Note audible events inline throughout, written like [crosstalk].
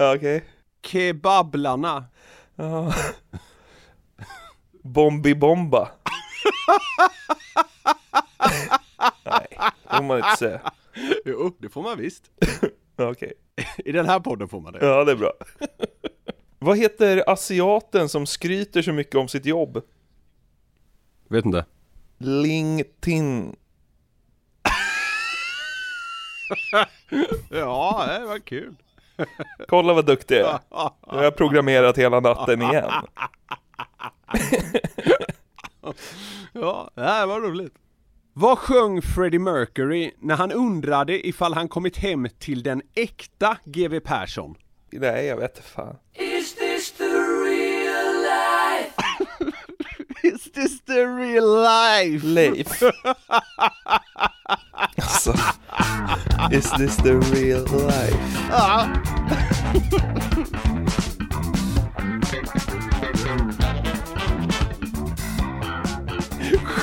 Okej. Kebablarna. Ja. Bombi Bomba. Nej, det får man inte säga. Jo, det får man visst. Okej. I den här podden får man det. Ja, det är bra. Vad heter asiaten som skryter så mycket om sitt jobb? Vet inte. LinkedIn. [laughs] Ja, det var kul. [laughs] Kolla vad duktig jag är. [laughs] Nu har jag programmerat hela natten igen. [laughs] Ja, det här var roligt. Vad sjöng Freddie Mercury när han undrade ifall han kommit hem till den äkta GW Persson? Nej, jag vet inte fan. Is this the real life? Leif. alltså. Is this the real life?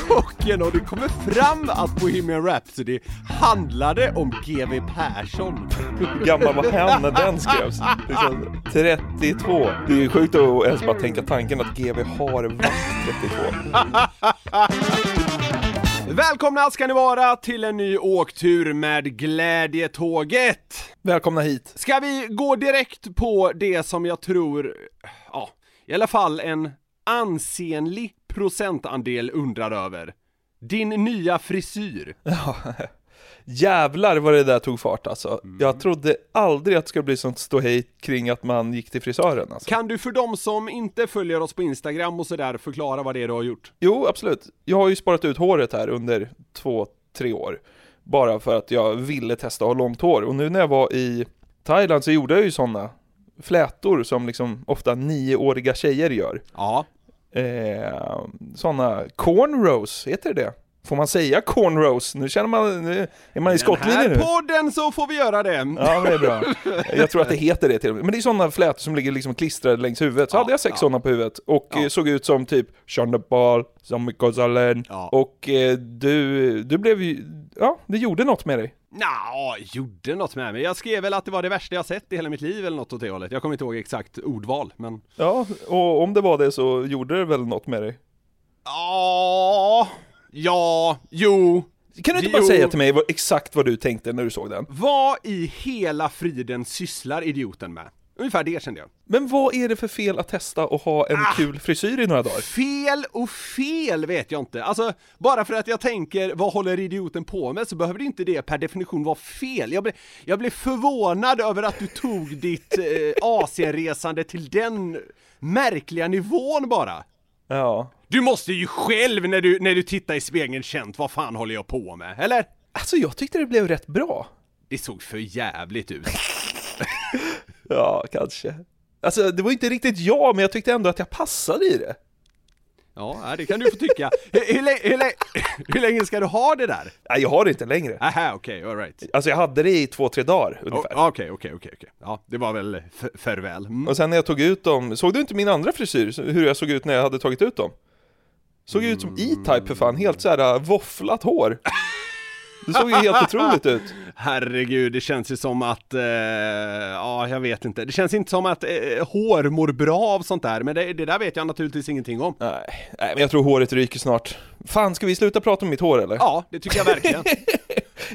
Chocken och det kommer fram att Bohemian Rhapsody handlade om GW Persson. Hur gammal var han när den skrevs? Liksom 32. Det är ju sjukt att ens bara tänka tanken att GW har varit 32. Välkomna ska ni vara till en ny åktur med Glädjetåget! Välkomna hit. Ska vi gå direkt på det som jag tror, ja, i alla fall en ansenlig procentandel undrar över. Din nya frisyr. Ja. Jävlar vad det där tog fart alltså. Jag trodde aldrig att det skulle bli sånt ståhej kring att man gick till frisören alltså. Kan du för de som inte följer oss på Instagram och sådär förklara vad det är du har gjort? Jo, absolut. Jag har ju sparat ut håret här under två, tre år. Bara för att jag ville testa att ha långt hår. Och nu när jag var i Thailand så gjorde jag ju sådana flätor som liksom ofta nioåriga tjejer gör. Ja. Eh, sådana cornrows, heter det Får man säga cornrows? Nu känner man, nu är man i skottlinjen Den nu. här podden så får vi göra det! Ja, det är bra. Jag tror att det heter det till och med. Men det är sådana flätor som ligger liksom klistrade längs huvudet. Så Ja, hade jag sex ja. sådana på huvudet och Ja. eh, såg ut som typ Sean the Ball, som Gonzalen. Ja. Och eh, du, du blev ju, ja, det gjorde något med dig. Nja, gjorde något med mig. Jag skrev väl att det var det värsta jag sett i hela mitt liv eller något åt det hållet. Jag kommer inte ihåg exakt ordval, men... Ja, och om det var det så gjorde det väl något med dig. Ja, ja, jo. Kan du inte bara Jo. säga till mig vad, exakt vad du tänkte när du såg den? Vad i hela friden sysslar idioten med? Ungefär det kände jag. Men vad är det för fel att testa och ha en Ah. kul frisyr i några dagar? Fel och fel vet jag inte. Alltså, bara för att jag tänker vad håller idioten på med så behöver det inte det per definition vara fel. Jag blev, jag blev förvånad över att du tog ditt eh, [laughs] Asienresande till den märkliga nivån bara. Ja. Du måste ju själv när du, när du tittar i spegeln känt vad fan håller jag på med, eller? Alltså jag tyckte det blev rätt bra. Det såg för jävligt ut. [laughs] Ja, kanske. Alltså det var inte riktigt jag, men jag tyckte ändå att jag passade i det. Ja, det kan du få tycka. Hur, hur, länge- hur, hur länge ska du ha det där? Nej, jag har det inte längre. Aha, okej, alright. Alltså jag hade det i två, tre dagar ungefär. Okej, okej, okej. Ja, det var väl f- för väl. Mm. Och sen när jag tog ut dem, såg du inte min andra frisyr? Hur jag såg ut när jag hade tagit ut dem? Såg ut som E-Type för fan, helt såhär våfflat hår. Det såg ju helt otroligt ut. [laughs] Herregud, det känns ju som att, eh, ja, jag vet inte. Det känns inte som att eh, hår mår bra av sånt där, men det, det där vet jag naturligtvis ingenting om. Nej, nej, men jag tror håret ryker snart. Fan, ska vi sluta prata om mitt hår eller? Ja, det tycker jag verkligen. [laughs]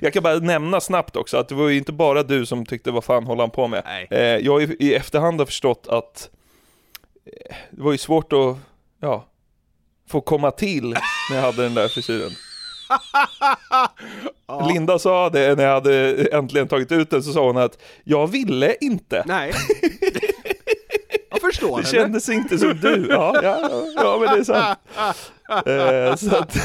Jag kan bara nämna snabbt också att det var ju inte bara du som tyckte vad fan håller han på med. Nej. Eh, jag har ju i efterhand har förstått att eh, det var ju svårt att, ja, få komma till när jag hade den där frisyren. [laughs] Linda sa det när jag hade äntligen tagit ut den, så sa hon att jag ville inte. Nej. [laughs] Jag förstår Det henne. kändes inte som du. Ja, ja, ja, ja men det är sant. [laughs] Eh, så att,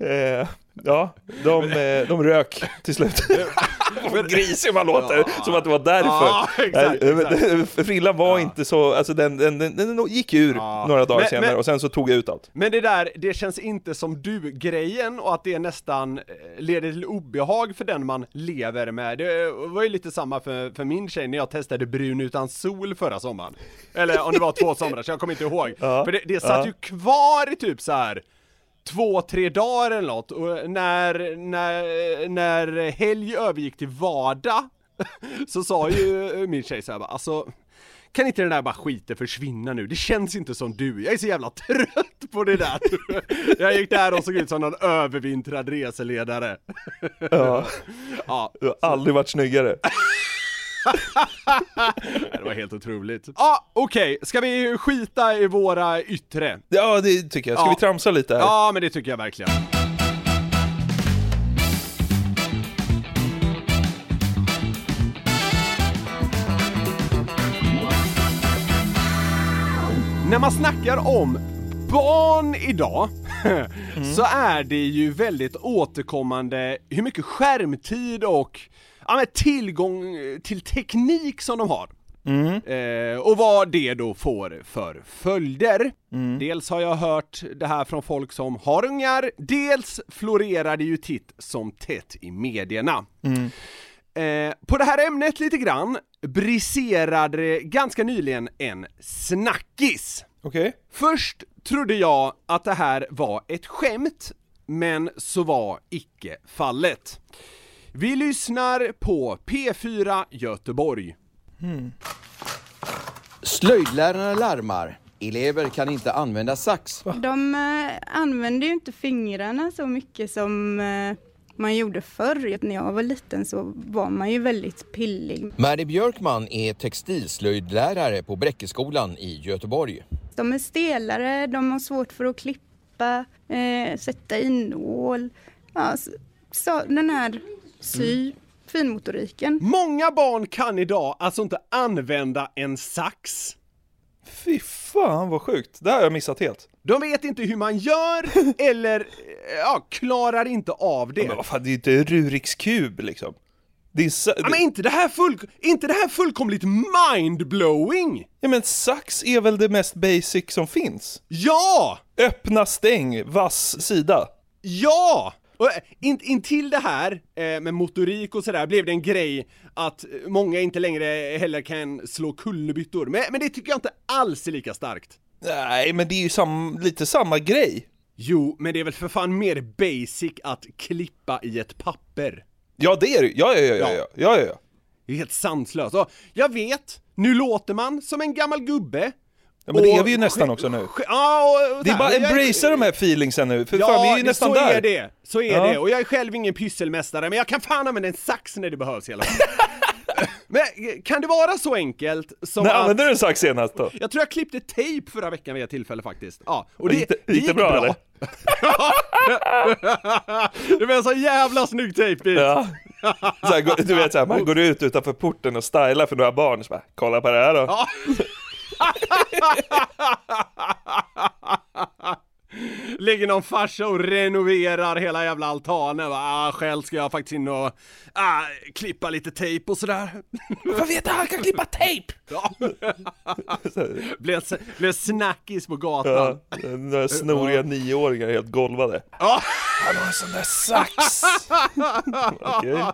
eh, ja, de, eh, de rök till slut. [laughs] Vad grisig man låter, som att det var därför. Ja, exakt, exakt. Frillan var inte så, alltså den, den, den, den gick ur Ja. några dagar Men- senare men- och sen så tog jag ut allt. Men det där, det känns inte som du-grejen och att det nästan eh, leder till obehag för den man lever med. Det var ju lite samma för, för min tjej när jag testade brun utan sol förra sommaren. Eller om det var två somrar, så jag kommer inte ihåg. Ja, För det, det satt ja. ju kvar i typ så här två, tre dagar eller något och när, när, när helg övergick till vardag [laughs] så sa ju min tjej så här bara, alltså kan inte den där bara skiten försvinna nu? Det känns inte som du, jag är så jävla trött på det där! [laughs] Jag gick där och såg ut som någon övervintrad reseledare. Ja, [laughs] Ja, du har aldrig varit snyggare. [laughs] det var helt otroligt. Ja, okej, ska vi skita i våra yttre? Ja, det tycker jag. Ska Ja. vi tramsa lite här? Ja, men det tycker jag verkligen. När man snackar om barn idag [laughs] så är det ju väldigt återkommande hur mycket skärmtid och ja, men tillgång till teknik som de har. Eh, och vad det då får för följder. Dels har jag hört det här från folk som har ungar, dels florerar det ju titt som tätt i medierna. Eh, på det här ämnet lite grann briserade ganska nyligen en snackis. Okej? Först trodde jag att det här var ett skämt, men så var icke fallet. Vi lyssnar på P4 Göteborg. Slöjdlärarna larmar. Elever kan inte använda sax. De eh, använder ju inte fingrarna så mycket som eh, man gjorde förr. När jag var liten så var man ju väldigt pillig. Mary Björkman är textilslöjdlärare på Bräckeskolan i Göteborg. De är stelare, de har svårt för att klippa, eh, sätta i nål. Ja, så, så den här sy, finmotoriken. Många barn kan idag alltså inte använda en sax. Fy fan vad sjukt. Det här har jag missat helt. De vet inte hur man gör, [laughs] eller eh, ja, klarar inte av det. Men vad fan, det är ju inte Ruriks kub liksom. Det är sa- Ja, men inte det här, full, inte det här fullkomligt mindblowing! ja men sax är väl det mest basic som finns? Ja! Öppna, stäng, vass sida. Ja! Och eh, in, in till det här eh, med motorik och sådär blev det en grej att eh, många inte längre heller kan slå kullerbyttor. Men, men det tycker jag inte alls är lika starkt. Nej, men det är ju sam- lite samma grej. Jo, men det är väl för fan mer basic att klippa i ett papper. Ja, det är det Ja, ja, ja, ja, ja, ja, ja. Det är helt sanslöst. Och jag vet, nu låter man som en gammal gubbe. Ja, men det är Och- vi ju nästan också nu. Ja, och, och Det är bara embracea de här feelingsen nu, för fan vi är ju nästan så där. är det, så är Ja. det. Och jag är själv ingen pysselmästare, men jag kan fan använda en sax när det behövs i alla fall. [laughs] men kan det vara så enkelt som När att... använde du en sax senast då? Jag tror jag klippte tejp förra veckan vid ett tillfälle faktiskt. Ja, och det, Gick det- gick det bra, eller? [laughs] det var en så jävla snygg tejpbit! Ja. Så här, [laughs] du vet såhär, man går ut utanför porten och stylar för några barn, så bara, kolla på det här då. Ligger någon farsa och renoverar hela jävla altanen va? Ah, själv ska jag faktiskt in och ah, klippa lite tejp och sådär. Vad vet du, han kan klippa tejp! Ja. blev, blev snackis på Ja, gatan. några snoriga nioåringar helt golvade. Ja. Han har en sån där sax! [laughs] Okej. [laughs]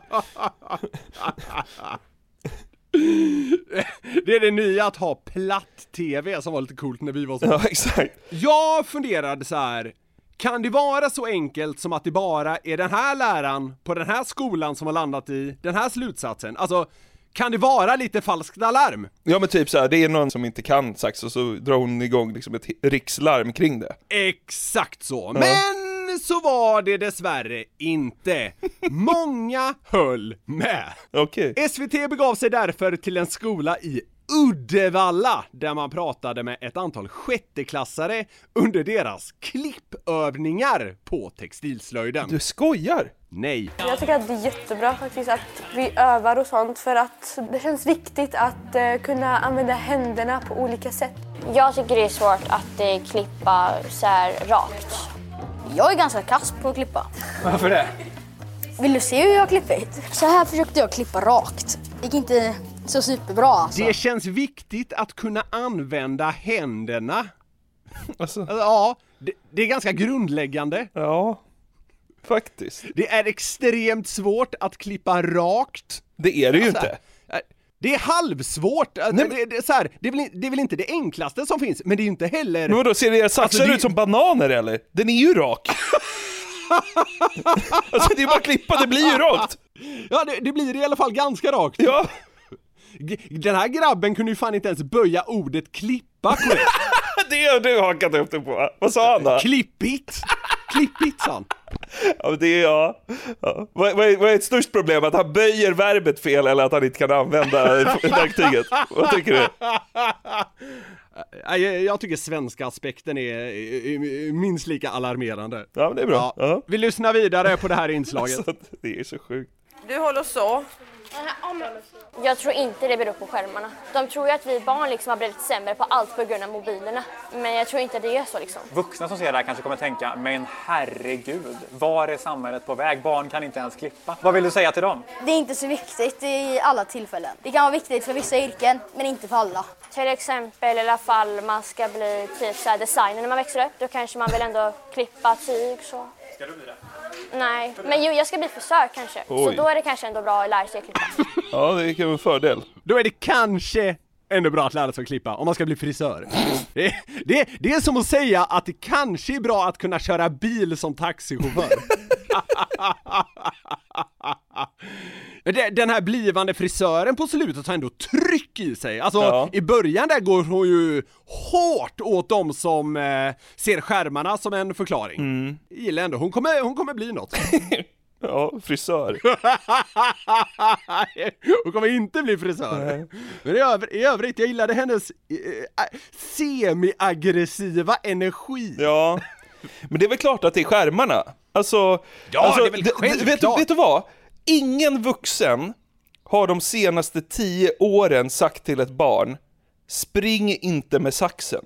Det är det nya att ha platt-tv som var lite coolt när vi var så. Ja, exakt. Jag funderade så här. Kan det vara så enkelt som att det bara är den här läraren på den här skolan som har landat i den här slutsatsen? Alltså, kan det vara lite falskt alarm? Ja men typ så här, det är någon som inte kan sax och så drar hon igång liksom ett rikslarm kring det. Exakt så. Men Men så var det dessvärre inte. Många höll med. Okej. SVT begav sig därför till en skola i Uddevalla där man pratade med ett antal sjätteklassare under deras klippövningar på textilslöjden. Du skojar? Nej. Jag tycker att det är jättebra faktiskt att vi övar och sånt för att det känns viktigt att eh, kunna använda händerna på olika sätt. Jag tycker det är svårt att eh, klippa så här rakt. Jag är ganska kass på att klippa. Varför det? Vill du se hur jag har klippt? Så här försökte jag klippa rakt. Det gick inte så superbra alltså. Det känns viktigt att kunna använda händerna. Alltså, Ja, det, det är ganska grundläggande. ja. Faktiskt. Det är extremt svårt att klippa rakt. Det är det ju Alltså, inte. Det är halvsvårt. Nej, det, det, är så här, det, är väl, det är väl inte det enklaste som finns, men det är ju inte heller... Men vadå, ser era saxar Alltså, det- ut som bananer eller? Den är ju rak! [laughs] alltså det är bara att klippa, det blir ju rakt! Ja, det, det blir i alla fall ganska rakt. Ja! Den här grabben kunde ju fan inte ens böja ordet klippa korrekt. [laughs] Det har du hakat upp dig på. Vad sa han då? Klippigt! Klippigt sa han. Ja, det är ja. ja. Vad, vad, är, vad är ett störst problem? Att han böjer verbet fel eller att han inte kan använda [laughs] verktyget? Vad tycker du? Jag, jag tycker svenska aspekten är minst lika alarmerande. Ja, men det är bra. Ja. Vi lyssnar vidare på det här inslaget. [laughs] Så att det är så sjukt. Du håller så. Jag tror inte det beror på skärmarna. De tror ju att vi barn liksom har blivit sämre på allt på grund av mobilerna. Men jag tror inte att det är så liksom. Vuxna som ser det här kanske kommer tänka, men herregud, var är samhället på väg? Barn kan inte ens klippa. Vad vill du säga till dem? Det är inte så viktigt i alla tillfällen. Det kan vara viktigt för vissa yrken, men inte för alla. Till exempel i alla fall man ska bli typ så designer när man växer upp. Då kanske man vill ändå klippa tyg så. Ska du bli det? Nej, men jo, jag ska bli frisör kanske. Så Oj. då är det kanske ändå bra att lära sig att klippa. Ja, det kan vara en fördel. Då är det kanske ändå bra att lära sig att klippa om man ska bli frisör. Det, det, det är som att säga att det kanske är bra att kunna köra bil som taxichaufför. [laughs] Den här blivande frisören på slutet har ändå tryck i sig. Alltså Ja. i början där går hon ju hårt åt dem som eh, ser skärmarna som en förklaring. Mm. Gillar ändå, hon kommer, hon kommer bli något. [laughs] Ja, frisör. [laughs] Hon kommer inte bli frisör. Men i, övr- i övrigt, jag gillade hennes eh, semi-aggressiva energi. Ja, men det är väl klart att det är skärmarna. Alltså, Ja, alltså, det är väl vet, självklart. vet du vad? Ingen vuxen har de senaste tio åren sagt till ett barn, spring inte med saxen.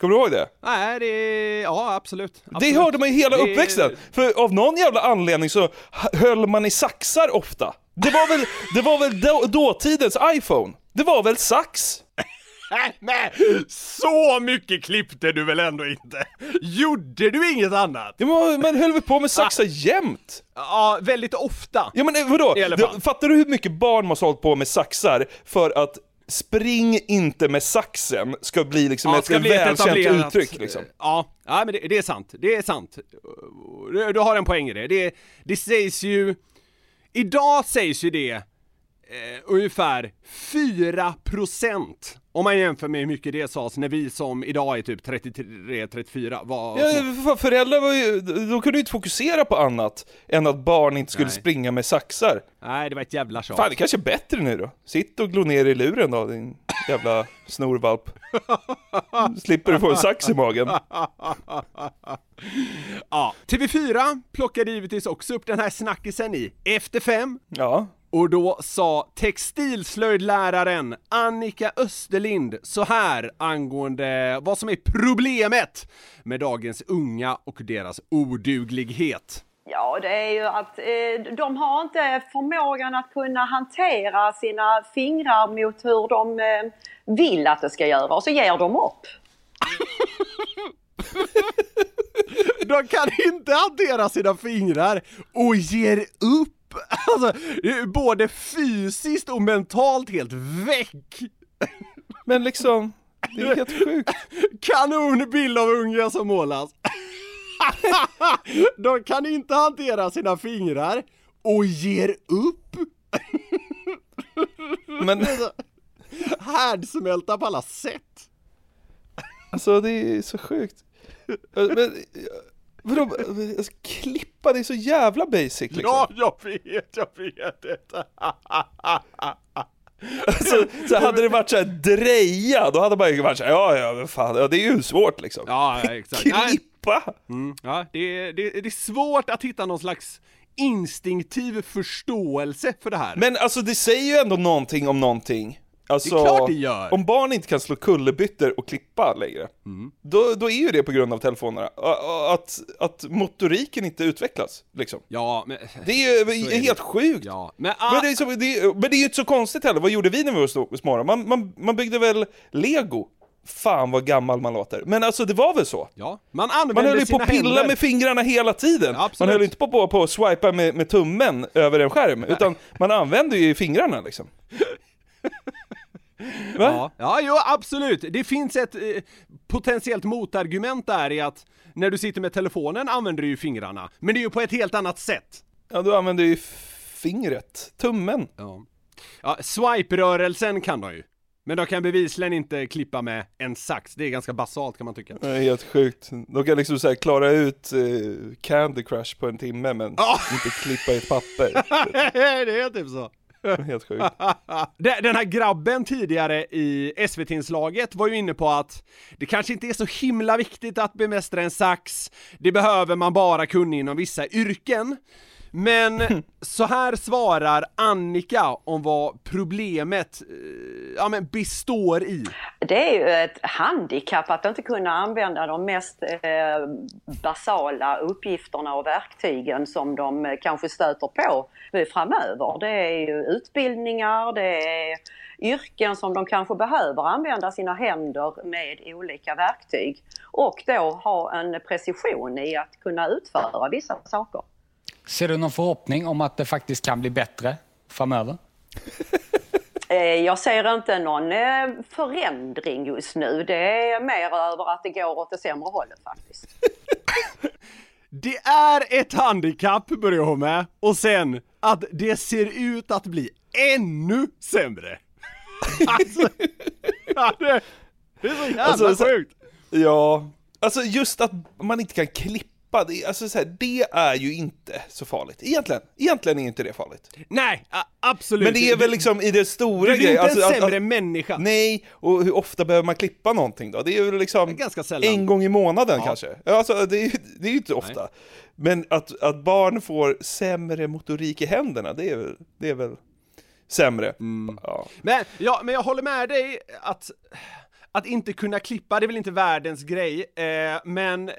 Kommer du ihåg det? Nej, det är, ja absolut. Det absolut. hörde man ju hela Det- uppväxten. För av någon jävla anledning så höll man i saxar ofta. Det var väl, det var väl då, dåtidens iPhone? Det var väl sax? Nej, så mycket klippte du väl ändå inte? Gjorde du inget annat? Ja, men man höll väl på med saxar jämt? Ja, väldigt ofta. Ja men eh, vadå? Det, fattar du hur mycket barn måste ha hållit på med saxar för att spring inte med saxen ska bli liksom Ja, ett ska bli ett välkänt uttryck liksom. Ja, ja men det, det är sant. Det är sant. Du, du har en poäng i det. det. Det sägs ju... Idag sägs ju det eh, ungefär 4% om man jämför med hur mycket det sades när vi som idag är typ 33-34 var Ja, för fan, föräldrar var ju, de kunde ju inte fokusera på annat än att barn inte skulle Nej. springa med saxar. Nej, det var ett jävla tjat. Fan, det kanske är bättre nu då. Sitt och glo ner i luren då, din jävla snorvalp. [laughs] Slipper du få en sax i magen. ja, TV4 plockade givetvis också upp den här snackisen i Efter fem Ja. Och då sa textilslöjdläraren Annika Österlind så här angående vad som är problemet med dagens unga och deras oduglighet. Ja, det är ju att eh, de har inte förmågan att kunna hantera sina fingrar mot hur de eh, vill att det ska göra och så ger de upp. [laughs] De kan inte hantera sina fingrar och ger upp! [laughs] Alltså, både fysiskt och mentalt helt väck! Men liksom, det är helt sjukt. [laughs] Kanonbild av unga som målas! [laughs] De kan inte hantera sina fingrar och ger upp! Men Härdsmälta på alla sätt! alltså det är så sjukt. Men, Vadå, alltså, klippa, det är så jävla basic liksom. Ja, jag vet, jag vet det. [laughs] Alltså, så hade det varit såhär dreja, då hade man ju varit såhär, ja ja men fan, ja, det är ju svårt liksom. Ja, exakt. Nej. Klippa! Mm, ja, det, är- det, är- det är svårt att hitta någon slags instinktiv förståelse för det här. Men alltså det säger ju ändå någonting om någonting. Alltså, Det är klart det gör. Om barn inte kan slå kullerbyttor och klippa längre, Mm. då, då är ju det på grund av telefonerna. Att, att motoriken inte utvecklas, liksom. Ja, men... Det är [laughs] ju är det. helt sjukt. Ja, men, Men, det är så, det men det är ju inte så konstigt heller, vad gjorde vi när vi var små? Man, man, man byggde väl lego? Fan vad gammal man låter. Men alltså det var väl så? Ja, man använder Man höll ju på att pilla med fingrarna hela tiden. absolut. man höll inte på, på, på att swipa med, med tummen över en skärm, utan man använde ju fingrarna liksom. [laughs] Va? Ja, ja, jo absolut. Det finns ett eh, potentiellt motargument där i att när du sitter med telefonen använder du ju fingrarna, men det är ju på ett helt annat sätt. Ja, du använder ju fingret, tummen. Ja. Ja, swipe-rörelsen kan de ju. Men de kan bevisligen inte klippa med en sax, det är ganska basalt kan man tycka. Det är helt sjukt. De kan liksom så klara ut eh, Candy Crush på en timme men inte klippa i ett papper. [laughs] det är typ så. [laughs] Helt sjukt. Den den här grabben tidigare i SVT-inslaget var ju inne på att det kanske inte är så himla viktigt att bemästra en sax, det behöver man bara kunna inom vissa yrken. Men så här svarar Annika om vad problemet eh, ja, men består i. Det är ju ett handikapp att inte kunna använda de mest eh, basala uppgifterna och verktygen som de eh, kanske stöter på framöver. Det är ju utbildningar, det är yrken som de kanske behöver använda sina händer med olika verktyg och då ha en precision i att kunna utföra vissa saker. Ser du någon förhoppning om att det faktiskt kan bli bättre framöver? [laughs] Eh, Jag ser inte någon eh, förändring just nu. Det är mer över att det går åt det sämre hållet faktiskt. [laughs] Det är ett handikapp börjar hon med, och sen att det ser ut att bli ännu sämre. [laughs] alltså, det, är så jävla Alltså, så- sjukt. Ja, alltså just att man inte kan klippa, det, alltså så här, det är ju inte så farligt. Egentligen, egentligen är inte det farligt. Nej, absolut. Men det är väl liksom i det stora Du blir inte en alltså, att- sämre att- människa. Nej, och hur ofta behöver man klippa någonting då? Det är väl liksom Ganska sällan. en gång i månaden Ja. kanske. Alltså, det, är, det är ju inte ofta. Men att, att barn får sämre motorik i händerna, det är väl, det är väl sämre. Mm. Ja. Men, ja, men jag håller med dig att att inte kunna klippa, det är väl inte världens grej, eh, men eh,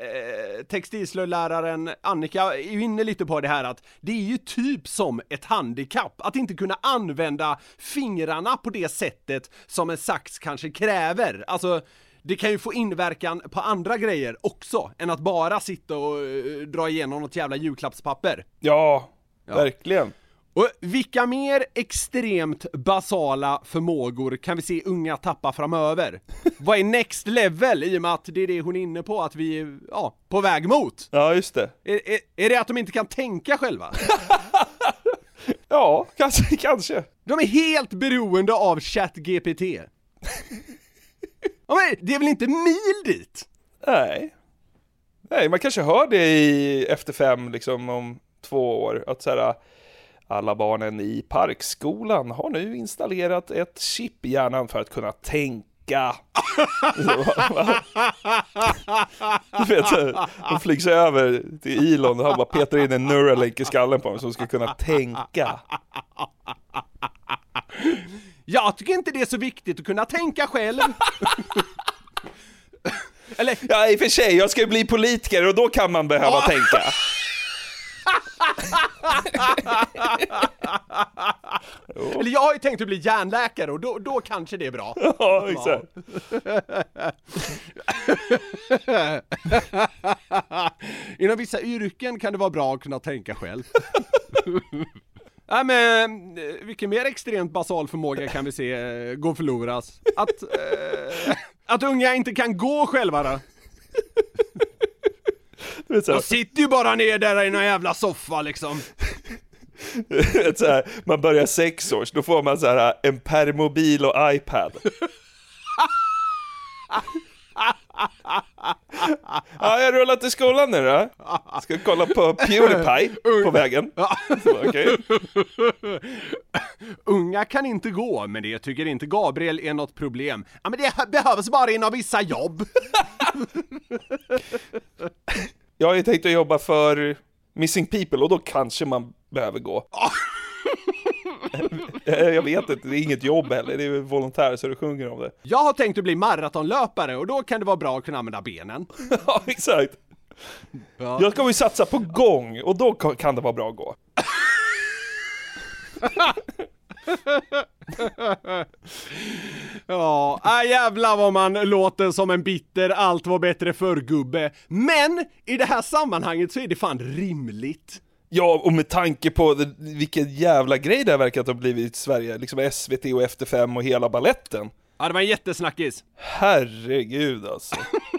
textilslöjdläraren Annika är ju inne lite på det här att det är ju typ som ett handikapp, att inte kunna använda fingrarna på det sättet som en sax kanske kräver. Alltså, det kan ju få inverkan på andra grejer också, än att bara sitta och eh, dra igenom något jävla julklappspapper. Ja, verkligen. Och vilka mer extremt basala förmågor kan vi se unga tappa framöver? [laughs] Vad är next level i och med att det är det hon är inne på att vi är, ja, på väg mot? Ja, just det. Är, är, är det att de inte kan tänka själva? [laughs] Ja, kanske, kanske. De är helt beroende av ChatGPT. ja, men det är väl inte mil dit? Nej. Nej, man kanske hör det i Efter fem, liksom om två år, att så här, alla barnen i parkskolan har nu installerat ett chip i hjärnan för att kunna tänka. [laughs] Du vet, de flygs över till Elon och han bara petar in en Neuralink i skallen på dem som ska kunna tänka. Jag tycker inte det är så viktigt att kunna tänka själv. [laughs] Eller... Ja, i och för sig, jag ska ju bli politiker och då kan man behöva tänka. [laughs] Eller jag har ju tänkt att bli hjärnläkare och då, då kanske det är bra. [laughs] Ja, exakt. [laughs] Inom vissa yrken kan det vara bra att kunna tänka själv. Nej men, eh, vilken mer extremt basal förmåga kan vi se eh, gå förloras? Att, eh, att unga inte kan gå själva då? De sitter ju bara ner där i någon jävla soffa liksom. [laughs] Så här, man börjar sex års, då får man så här en permobil och iPad. [laughs] Ja, jag rullar till skolan nu då. Ska kolla på Pewdiepie på vägen. Så, okej. Unga kan inte gå, men det tycker inte Gabriel är något problem. Ja, men det behövs bara inom vissa jobb. [laughs] Jag har ju tänkt att jobba för Missing People och då kanske man behöver gå. jag vet inte, det är inget jobb heller, det är volontär så du sjunger om det. Jag har tänkt att bli maratonlöpare och då kan det vara bra att kunna använda benen. [laughs] Ja, exakt. Jag ska ju satsa på gång och då ka- kan det vara bra att gå. [laughs] [laughs] Ja, äh, jävlar vad man låter som en bitter allt var bättre förr-gubbe. Men i det här sammanhanget så är det fan rimligt. Ja, och med tanke på det, vilken jävla grej det här verkar ha blivit i Sverige, liksom SVT och Efter fem och hela balletten. Ja, det var en jättesnackis. Herregud alltså. [laughs]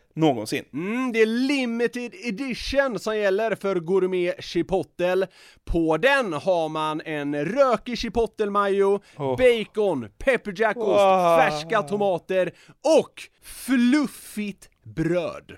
någonsin. Mm, det är limited edition som gäller för Gourmet Chipotle. På den har man en rökig chipotle mayo, Oh. bacon, pepperjackost, Wow. färska tomater och fluffigt bröd.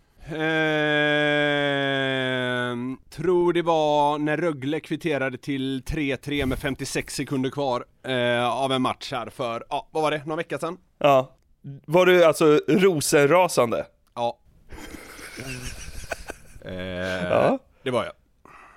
Ehm, tror det var när Rögle kvitterade till 3-3 med 56 sekunder kvar eh, av en match här för, ja, vad var det, någon vecka sedan? Ja. Var du alltså rosenrasande? Ja. [laughs] eh, Ja. Det var jag.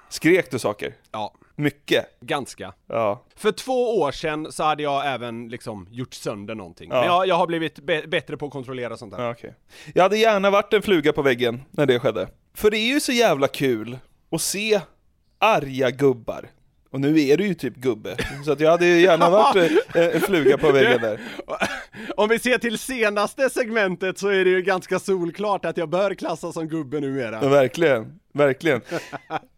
Skrek du saker? Ja. Mycket? Ganska. Ja. För två år sedan så hade jag även liksom gjort sönder någonting. Ja. Men jag, jag har blivit bättre på att kontrollera sånt där. Ja, okej. Jag hade gärna varit en fluga på väggen när det skedde. För det är ju så jävla kul att se arga gubbar. Och nu är du ju typ gubbe, så att jag hade ju gärna varit eh, en fluga på väggen där. [laughs] Om vi ser till senaste segmentet så är det ju ganska solklart att jag bör klassas som gubbe numera. Ja, verkligen, verkligen.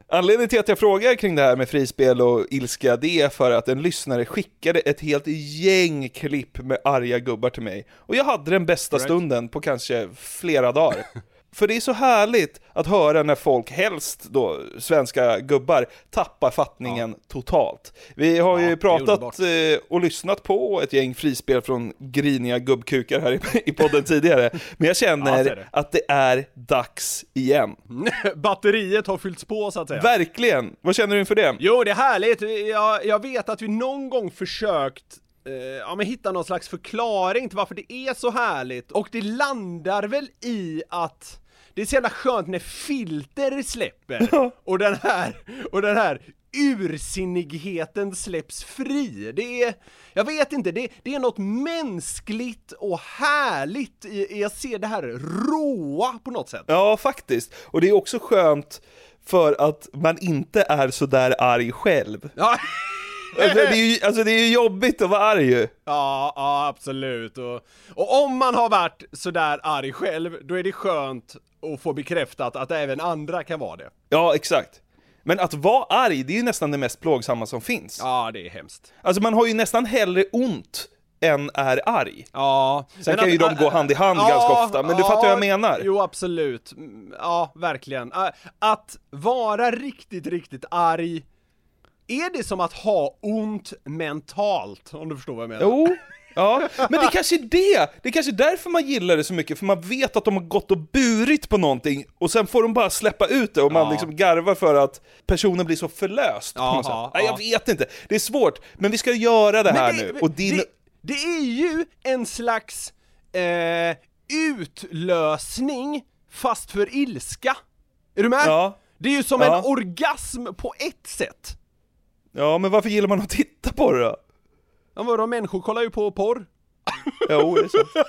Anledningen till att jag frågar kring det här med frispel och ilska, det är för att en lyssnare skickade ett helt gäng klipp med arga gubbar till mig. Och jag hade den bästa stunden på kanske flera dagar. [laughs] För det är så härligt att höra när folk, helst då svenska gubbar, tappar fattningen totalt. Vi har ju pratat eh, och lyssnat på ett gäng frispel från griniga gubbkukar här i, podden tidigare, men jag [laughs] Ja, känner det. att det är dags igen. [laughs] Batteriet har fyllts på så att säga. Verkligen! Vad känner du inför det? Jo, det är härligt. Jag, jag vet att vi någon gång försökt eh, ja, men hitta någon slags förklaring till varför det är så härligt. Och det landar väl i att det är så jävla skönt när filter släpper och den här, och den här ursinnigheten släpps fri. Det är, jag vet inte, det, det är något mänskligt och härligt i, i att se det här råa på något sätt. Ja, faktiskt. Och det är också skönt för att man inte är så där arg själv. Ja. Alltså, det, är ju, alltså det är ju jobbigt att vara arg ju. Ja, ja absolut. Och, och om man har varit sådär arg själv, då är det skönt att få bekräftat att även andra kan vara det. Ja, exakt. Men att vara arg, det är ju nästan det mest plågsamma som finns. Ja, det är hemskt. Alltså man har ju nästan hellre ont än är arg. Ja. Sen kan ju att- de gå hand i hand Ja, ganska ofta, men du fattar vad jag ja, menar. Jo, absolut. Mm, Ja, verkligen. Att vara riktigt, riktigt arg, är det som att ha ont mentalt? Om du förstår vad jag menar? Jo, ja, men det kanske är det! Det är kanske är därför man gillar det så mycket, för man vet att de har gått och burit på någonting, och sen får de bara släppa ut det, och man Ja. liksom garvar för att personen blir så förlöst Jaha, sätt. Nej, jag ja. vet inte, det är svårt, men vi ska göra det här Men nu, och din... det, det är ju en slags eh, utlösning, fast för ilska. Är du med? Ja. Det är ju som Ja. en orgasm på ett sätt. Ja, men varför gillar man att titta på det då? Ja, vadå, människor kollar ju på porr. [laughs] Jo, det är sant.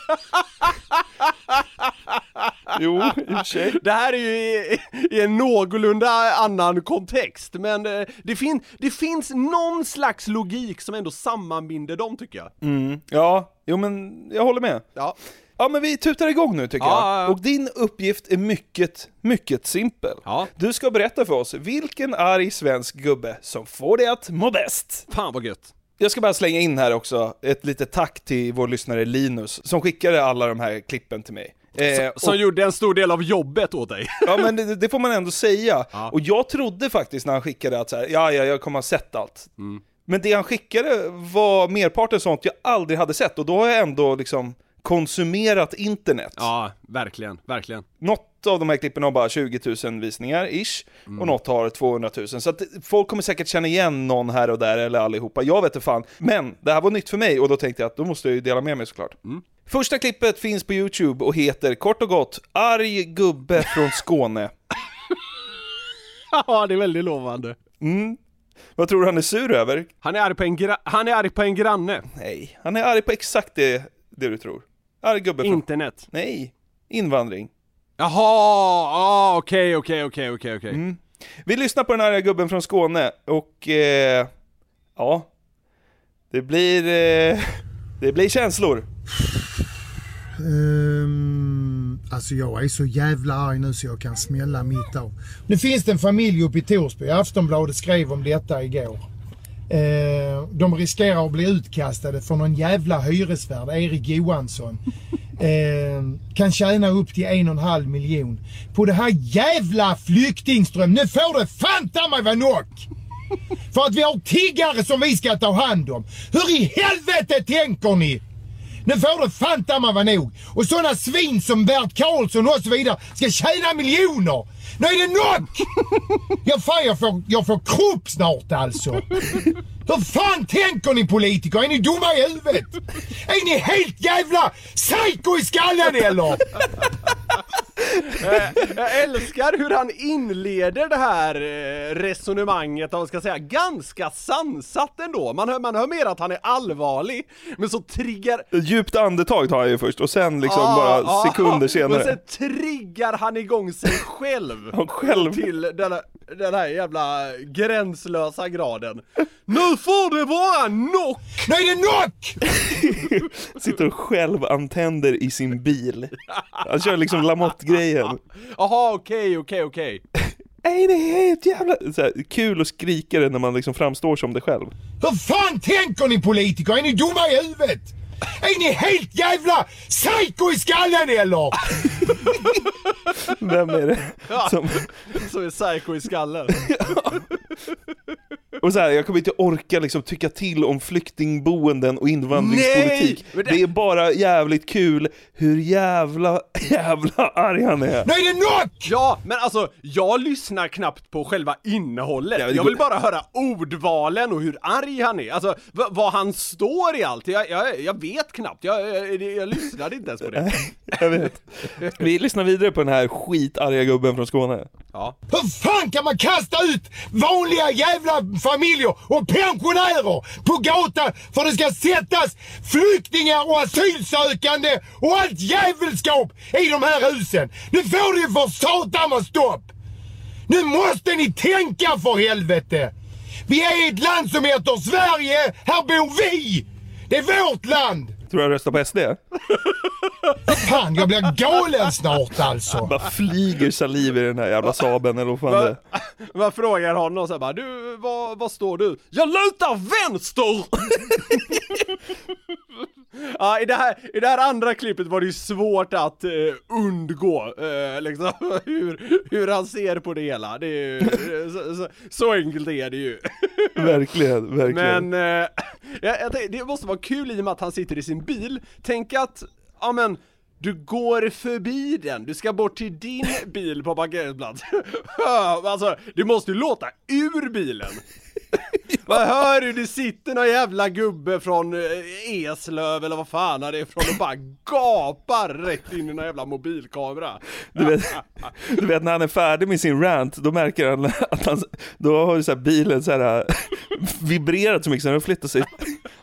Jo, i och för sig. Det här är ju i, i en någorlunda annan kontext, men eh, det, fin, det finns någon slags logik som ändå sammanbinder dem tycker jag. Mm, ja, jo men jag håller med. Ja. Ja men vi tutar igång nu tycker Ja, jag. ja, ja. Och din uppgift är mycket, mycket simpel. Ja. Du ska berätta för oss vilken arg svensk gubbe som får dig att må bäst. Fan vad gött. Jag ska bara slänga in här också ett litet tack till vår lyssnare Linus, som skickade alla de här klippen till mig. Eh, Som och- gjorde en stor del av jobbet åt dig. Ja men det, det får man ändå säga. Och jag trodde faktiskt när han skickade att så här, ja ja, jag kommer ha sett allt. Mm. Men det han skickade var merparten sånt jag aldrig hade sett och då har jag ändå liksom konsumerat internet. Ja, verkligen, verkligen. Något av de här klippen har bara 20 000 visningar, ish, Mm. och något har 200 000. Så att folk kommer säkert känna igen någon här och där, eller allihopa. Jag vet inte fan. Men det här var nytt för mig och då tänkte jag att då måste jag ju dela med mig såklart. Mm. Första klippet finns på YouTube och heter kort och gott Arg gubbe från Skåne. Ja, det är väldigt lovande. Mm. Vad tror du han är sur över? Han är arg på en, gra- han är arg på en granne. Nej, han är arg på exakt det, det du tror. Arg gubbe från... Internet. Nej, invandring. Jaha, ah, okej, okej, okej, okej, okej. Mm. Vi lyssnar på den arga gubben från Skåne och eh, ja, det blir, eh, det blir känslor. Um, alltså jag är så jävla arg nu så jag kan smälla mitt av. Nu finns det en familj uppe i Torsby. Aftonbladet skrev om detta igår. Eh, de riskerar att bli utkastade från någon jävla hyresvärd, Erik Johansson. Eh, kan tjäna upp till en och en halv miljon på det här jävla flyktingström. Nu får det fan ta mig vara nog! För att vi har tiggare som vi ska ta hand om. Hur i helvete tänker ni? Nu får det fan ta mig vara nog. Och sådana svin som Bert Karlsson och så vidare ska tjäna miljoner. Nu är det nog! [laughs] Jag, fan, jag, får, jag får kropp snart alltså. Hur fan tänker ni politiker? Är ni dumma i huvudet? Är ni helt jävla psycho i skallen eller? Jag älskar hur han inleder det här eh, resonemanget, om man ska säga, ganska sansat ändå. Man hör, man hör mer att han är allvarlig, men så triggar... Djupt andetag tar jag ju först och sen liksom Ah, bara ah, sekunder senare. Men sen triggar han igång sig själv. [laughs] Själv. Till den, här- den här jävla gränslösa graden. Nu får det vara knock! Nu är det knock! [laughs] Sitter och själv antänder i sin bil. Han kör liksom Lamotte-grejen. [laughs] Jaha, okej, okej, okej. Nej, det är helt jävla... Så här, kul att skrika det när man liksom framstår som det själv. Hur fan tänker ni politiker? Är ni dumma i huvudet? Är ni helt jävla psycho i skallen eller? Vem är det Ja, som... som är psycho i skallen. Och så här, jag kommer inte orka liksom tycka till om flyktingboenden och invandringspolitik. Nej, det- det... är bara jävligt kul hur jävla, jävla arg han är. Är det knock! Ja, men alltså, jag lyssnar knappt på själva innehållet. Ja, jag vill bara höra ordvalen och hur arg han är. Alltså, vad han står i allt. Jag, jag, jag vet knappt. Jag, jag, jag lyssnade inte ens på det. [laughs] Jag vet. Vi lyssnar vidare på den här skitarga gubben från Skåne. Ja. Hur fan kan man kasta ut vanliga jävla familjer och pensionärer på gatan för det ska sättas flyktingar och asylsökande och allt jävelskap i de här husen? Nu får det ju för satan vara stopp! Nu måste ni tänka för helvete! Vi är ett land som heter Sverige! Här bor vi! Det är vårt land! Tror du han röstar på SD? Fan, jag blir galen snart alltså. Bara flyger saliv i den här jävla Saaben eller vad fan det är. Man frågar honom så bara, du, vad, vad står du? Jag lutar vänster! [laughs] [laughs] ja, i det, här, i det här andra klippet var det ju svårt att eh, undgå eh, liksom, [laughs] hur, hur han ser på det hela. Det är ju, [laughs] så, så, så enkelt är det ju. Verkligen, verkligen. Men eh, jag, jag tänkte, det måste vara kul i och med att han sitter i sin bil. Tänk att, ja men, du går förbi den, du ska bort till din bil på parkeringsplats. alltså, det måste ju låta ur bilen. [laughs] Vad hör du? det sitter någon jävla gubbe från eh, Eslöv eller vad fan det är från och bara gapar rätt in i någon jävla mobilkamera. Du vet, du vet när han är färdig med sin rant, då märker han att han, då har ju så här bilen så här [laughs] vibrerat så mycket så den har flyttat sig.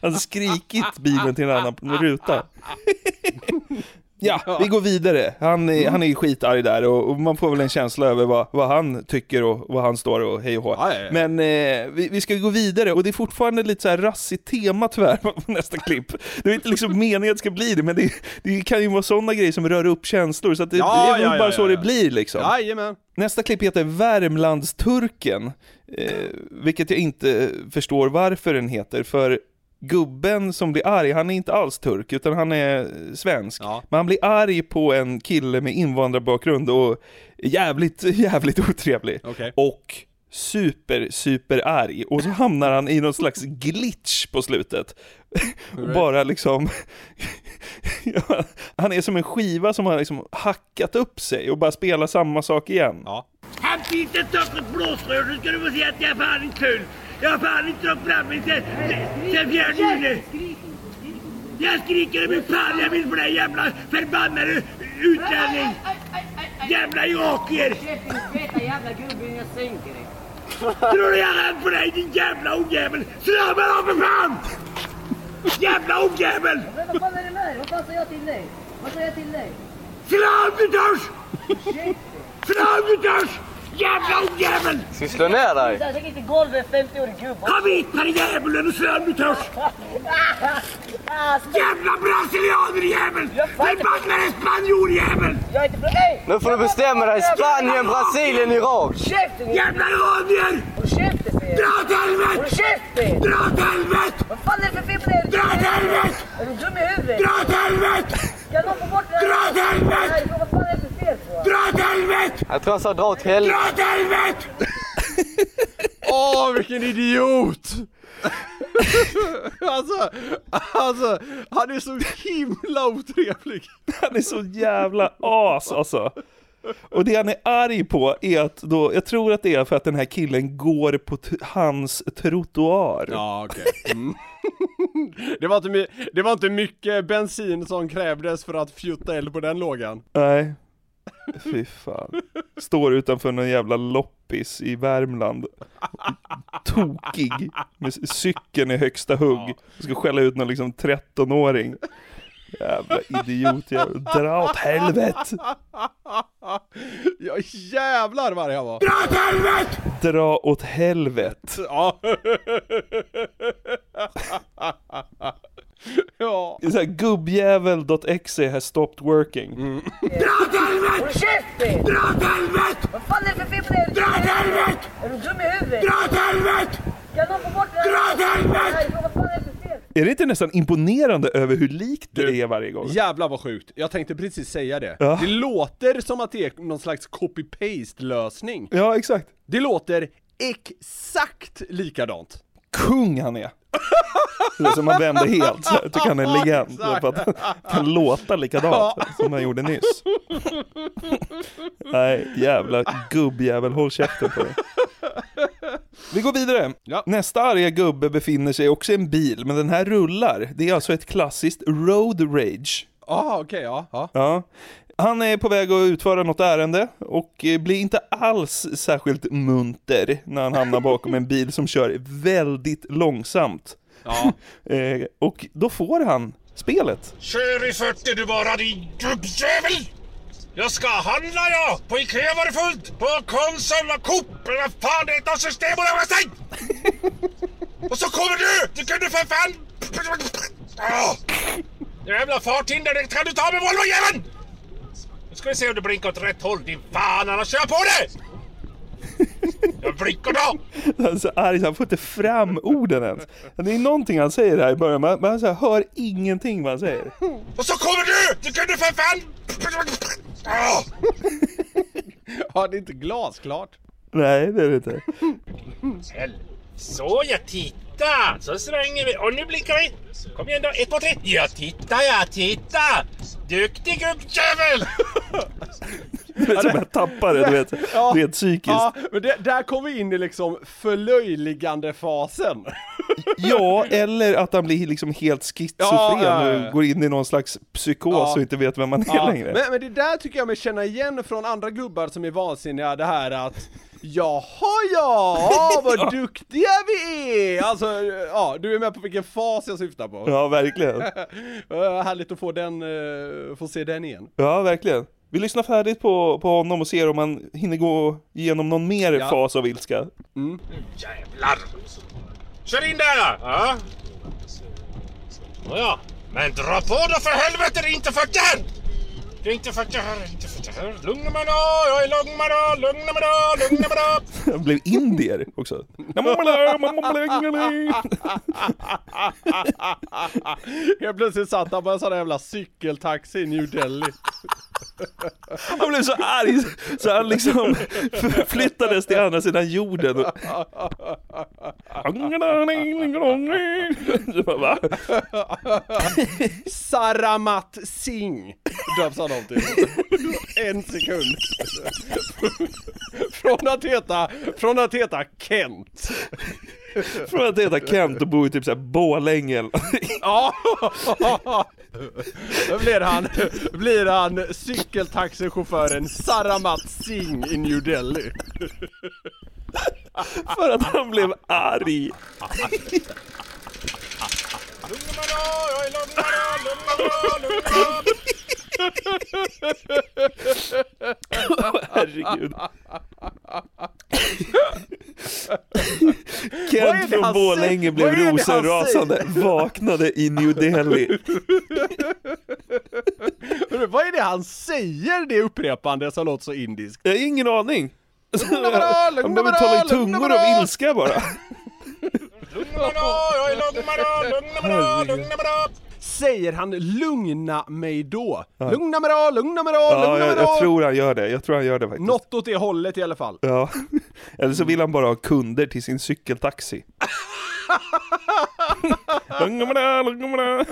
Han har skrikit bilen till en annan ruta. Ja, vi går vidare. Han är, han är skitarg där och, och man får väl en känsla över vad, vad han tycker och vad han står och hej och hå. Men eh, vi, vi ska gå vidare och det är fortfarande lite så här rassigt tema tyvärr [laughs] på nästa klipp. Det är inte liksom meningen att det ska bli det, men det, det kan ju vara sådana grejer som rör upp känslor, så det, Ja, det är väl bara så det blir liksom. Jajamän. Nästa klipp heter Värmlandsturken, eh, vilket jag inte förstår varför den heter, för gubben som blir arg, han är inte alls turk, utan han är svensk. Men han blir arg på en kille med invandrarbakgrund och jävligt, [laughs] jävligt otrevlig. Okej. Och super, super arg. Och så hamnar han i någon slags glitch på slutet. Alright. Bara liksom... [laughs] Ja, han är som en skiva som har liksom hackat upp sig och bara spelar samma sak igen. Ja. Han finns ett stockholmskt blåsrör så ska du få se att jag är fan inte kul. Jag har fan inte fram mig sen, fjärde juni. Jag skriker hur fan jag vill för dig jävla förbannade utlänning. Jävla joker. jävla gubben, jag sänker dig. Tror du jag är rädd för dig din jävla ojävel? Slå mig då för fan! Jävla! Men vad fan är det med dig? Vad fan säger jag till dig? Vad säger jag till dig? Slå om du törs! Slå om du törs! Jävla ojävel! Ska vi slå ner dig? Jag tänker inte golvet 50-årig gubbe. Kom hit per djävulen och slå om du törs! [laughs] Jävla brasilianerjävel! Förbannade spanjorjävel! Nu får du bestämma dig. Spanien, Brasilien, Irak. Jävla iranier! Er! Dra åt helvete! Dra åt helvete! Vad fan är det för fel på dig? Dra åt helvete! Är du dum i huvudet? Dra åt helvete! Dra åt helvete! Dra åt helvete! Jag tror han sa dra åt helvete. Dra åt helvete! [laughs] Åh, vilken idiot! [laughs] alltså, alltså, han är så himla otrevlig. [laughs] Han är så jävla as alltså. Och det han är arg på är att då, jag tror att det är för att den här killen går på hans trottoar. Ja, okej. Mm. det, var inte det var inte mycket bensin som krävdes för att fjutta eld på den lågan. Nej. Fy fan. Står utanför någon jävla loppis i Värmland. Tokig. Med cykeln i högsta hugg. Ska skälla ut någon liksom 13-åring. Jävla idiot jävla. Dra åt helvete. Ja jävlar vad arg han var. Dra åt helvete! Dra åt helvete. Ja. [laughs] ja. Det är såhär gubbjävel.exe has stopped working. Dra åt helvete! Dra åt helvete! Vad fan är det för fel på dig? Dra åt helvete! Är du dum i huvudet? Dra åt helvete! Kan någon få bort den här? Dra åt helvete! Nej, vad fan är det för fel? Är det inte nästan imponerande över hur likt det är varje gång? Jävlar vad sjukt, jag tänkte precis säga det. Ja. Det låter som att det är någon slags copy-paste lösning. Ja, exakt. Det låter exakt likadant. Kung han är! Det är som man vänder helt. Jag tycker han är legend. För att han kan låta likadant som han gjorde nyss. Nej, jävla gubbjävel, håll käften på dig. Vi går vidare. Nästa arga gubbe befinner sig också i en bil, men den här rullar. Det är alltså ett klassiskt road rage. Ah, okej, ja, ja. Ja. Han är på väg att utföra något ärende och eh, blir inte alls särskilt munter när han hamnar bakom en bil som kör väldigt långsamt. Ja. [laughs] Eh, och då får han spelet. Kör i 40 du bara din gubbjävel! Jag ska handla jag! På Ikea var det fullt! På Konsum och Coop! Vad fan det heter! Systembolaget [laughs] stängt! Och så kommer du! Du kunde för fan... Åh! [laughs] Jävla farthinder, det kan du ta med Volvo-jäveln! Nu ska vi se om du blinkar åt rätt håll, din fan, annars kör jag på dig! Jag blinkar då! [laughs] Han är så arg så han får inte fram orden ens. Det är någonting han säger här i början, man, man så här, hör ingenting vad han säger. [laughs] Och så kommer du! Du kunde för fan... Åh! Ja, det är inte glasklart. Nej, det är det inte. [laughs] Så ja, titta! Så svänger vi och nu blinkar vi. Kom igen då, ett, två, tre. Ja, titta ja, titta! Duktig gubbjävel! Det är som jag tappar det, du vet, [laughs] rent psykiskt. Ja, men det, där kom vi in i liksom förlöjligande fasen. Ja, eller att han blir liksom helt schizofren Ja, ja, ja. och går in i någon slags psykos Ja. och inte vet vem man är längre. men, men det där tycker jag mig känna igen från andra gubbar som är vansinniga, det här att Jaha ja, [laughs] vad duktiga vi är! Alltså, ja, du är med på vilken fas jag syftar på. Ja, verkligen. [laughs] Härligt att få den, eh, få se den igen. Ja, verkligen. Vi lyssnar färdigt på, på honom och ser om han hinner gå igenom någon mer Ja. fas av ilska. Mm. Jävlar! Kör in där! Ja. Nåja, men dra på då för helvete, det är inte för där! Det är inte för där, inte för där. Lugna mig då, jag är lugn mig då, lugna mig då, lugna mig då! Han [laughs] blev indier också. [laughs] Helt [laughs] plötsligt satt han på en sån där jävla cykeltaxi i New Delhi. Han blev så arg så han liksom flyttades till andra sidan jorden. Saramat Singh döps han om till. En sekund. Från att heta, från att heta Kent. [laughs] Från att heta Kent och bo i typ såhär Borlänge. [laughs] Ja! Då blir han, blir han cykeltaxichauffören Saramat Singh i New Delhi. [laughs] För att han blev arg. Lugna mig då, jag är lugn mig då, lugna då, lugna då! Herregud. Vad är Kent det från han Borlänge säger? blev Vad är det han rosenrasande, säger? vaknade i New Delhi. [laughs] Hörru, Vad är det han säger det upprepande som låter så indiskt? Jag har ingen aning. Han behöver tala i tungor av ilska bara. Lugna mig då, jag är lugn mig då, lugna mig då, lugna mig då! Säger han lugna mig då? Ja. Lugna mig då, lugna mig då, Ja, lugna mig jag, då! jag tror han gör det. Jag tror han gör det faktiskt. Något åt det hållet i alla fall. Ja. [laughs] Eller så vill han bara ha kunder till sin cykeltaxi. [laughs] [laughs] Lugna mig där, lugna mig där.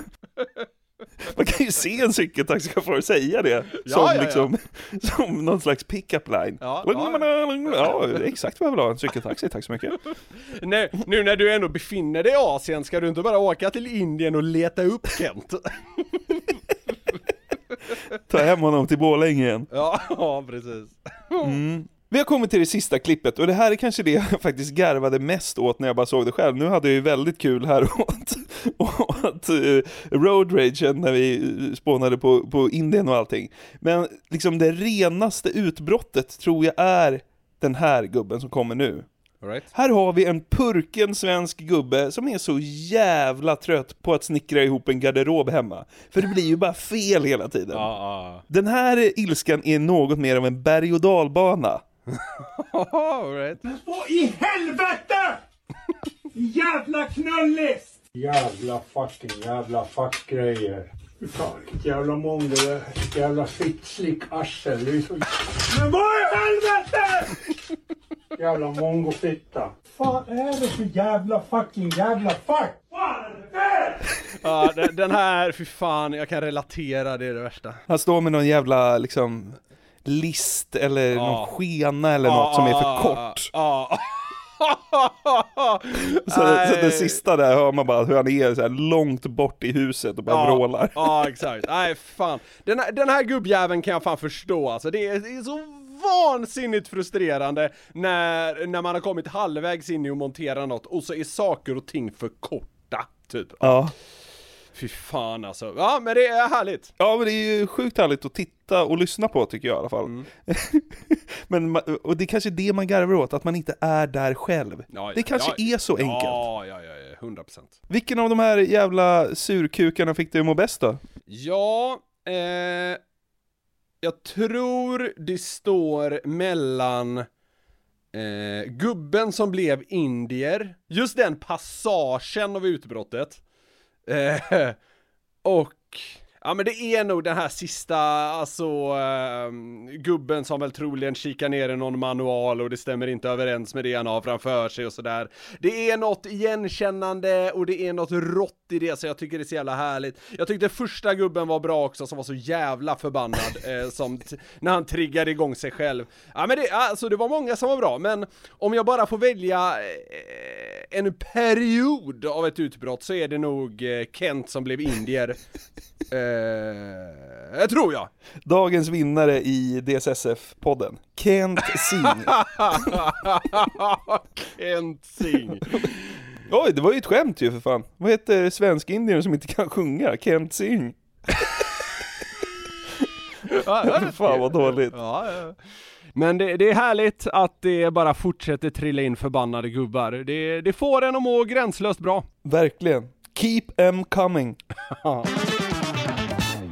Man kan ju se en cykeltaxichaufför säga det Ja, som, ja, liksom, [laughs] som någon slags pick-up line. Ja, ja. det är exakt vad jag vill ha, en cykeltaxi, tack så mycket. [laughs] Nej, nu när du ändå befinner dig i Asien, ska du inte bara åka till Indien och leta upp Kent? [laughs] Ta hem honom till Borlänge igen. Ja, precis. Mm. Vi har kommit till det sista klippet och det här är kanske det jag faktiskt garvade mest åt när jag bara såg det själv. Nu hade jag ju väldigt kul här åt, åt uh, road ragen när vi eh, spånade på, på Indien och allting. Men liksom det renaste utbrottet tror jag är den här gubben som kommer nu. All right. Här har vi en purken svensk gubbe som är så jävla trött på att snickra ihop en garderob hemma. För det blir ju bara fel hela tiden. Den här ilskan är något mer av en berg och dalbana. [laughs] All right. Vad i helvete! [laughs] Jävla knullis! Jävla fucking jävla fuckgrejer. Fy fan vilket jävla många jävla fittslick arsel. Det är så Men vad i helvete! jävla mongofitta. fan är det för jävla fucking jävla fuck? Ja, den, den här, fy fan, jag kan relatera, det är det värsta. Han står med någon jävla liksom list eller någon skena eller något som är för kort. Ja. Så, [laughs] så det sista där hör man bara hur han är så långt bort i huset och bara Ja, vrålar. Ja, exakt. Nej, fan. Den här, den här gubbjäveln kan jag fan förstå alltså. Det är, det är så vansinnigt frustrerande när, när man har kommit halvvägs in i att montera något och så är saker och ting för korta, typ. Ja. Fy fan alltså. Ja men det är härligt. Ja men det är ju sjukt härligt att titta och lyssna på tycker jag i alla fall. Mm. [laughs] men, och det är kanske det man garvar åt, att man inte är där själv. Ja, det kanske ja, är så enkelt. Ja, ja, ja, ja, 100%. Vilken av de här jävla surkukarna fick dig att må bäst då? Ja, eh, jag tror det står mellan eh, gubben som blev indier, just den passagen av utbrottet, eh, [laughs] och Ja men det är nog den här sista, alltså ehm, gubben som väl troligen kikar ner i någon manual och det stämmer inte överens med det han har framför sig och sådär. Det är något igenkännande och det är något rått i det så jag tycker det är så jävla härligt. Jag tyckte första gubben var bra också som var så jävla förbannad [laughs] eh, som när han triggade igång sig själv. Ja men det, alltså det var många som var bra men om jag bara får välja eh, en period av ett utbrott så är det nog eh, Kent som blev indier. [laughs] Eh, tror jag. Dagens vinnare i DSSF-podden, Kent Singh. [laughs] Kent Singh. [laughs] Oj, det var ju ett skämt ju för fan. Vad heter svensk-indiern som inte kan sjunga? Kent Singh. [laughs] fan vad dåligt. Ja, ja. Men det, det är härligt att det bara fortsätter trilla in förbannade gubbar. Det, det får en att må gränslöst bra. Verkligen. Keep em coming.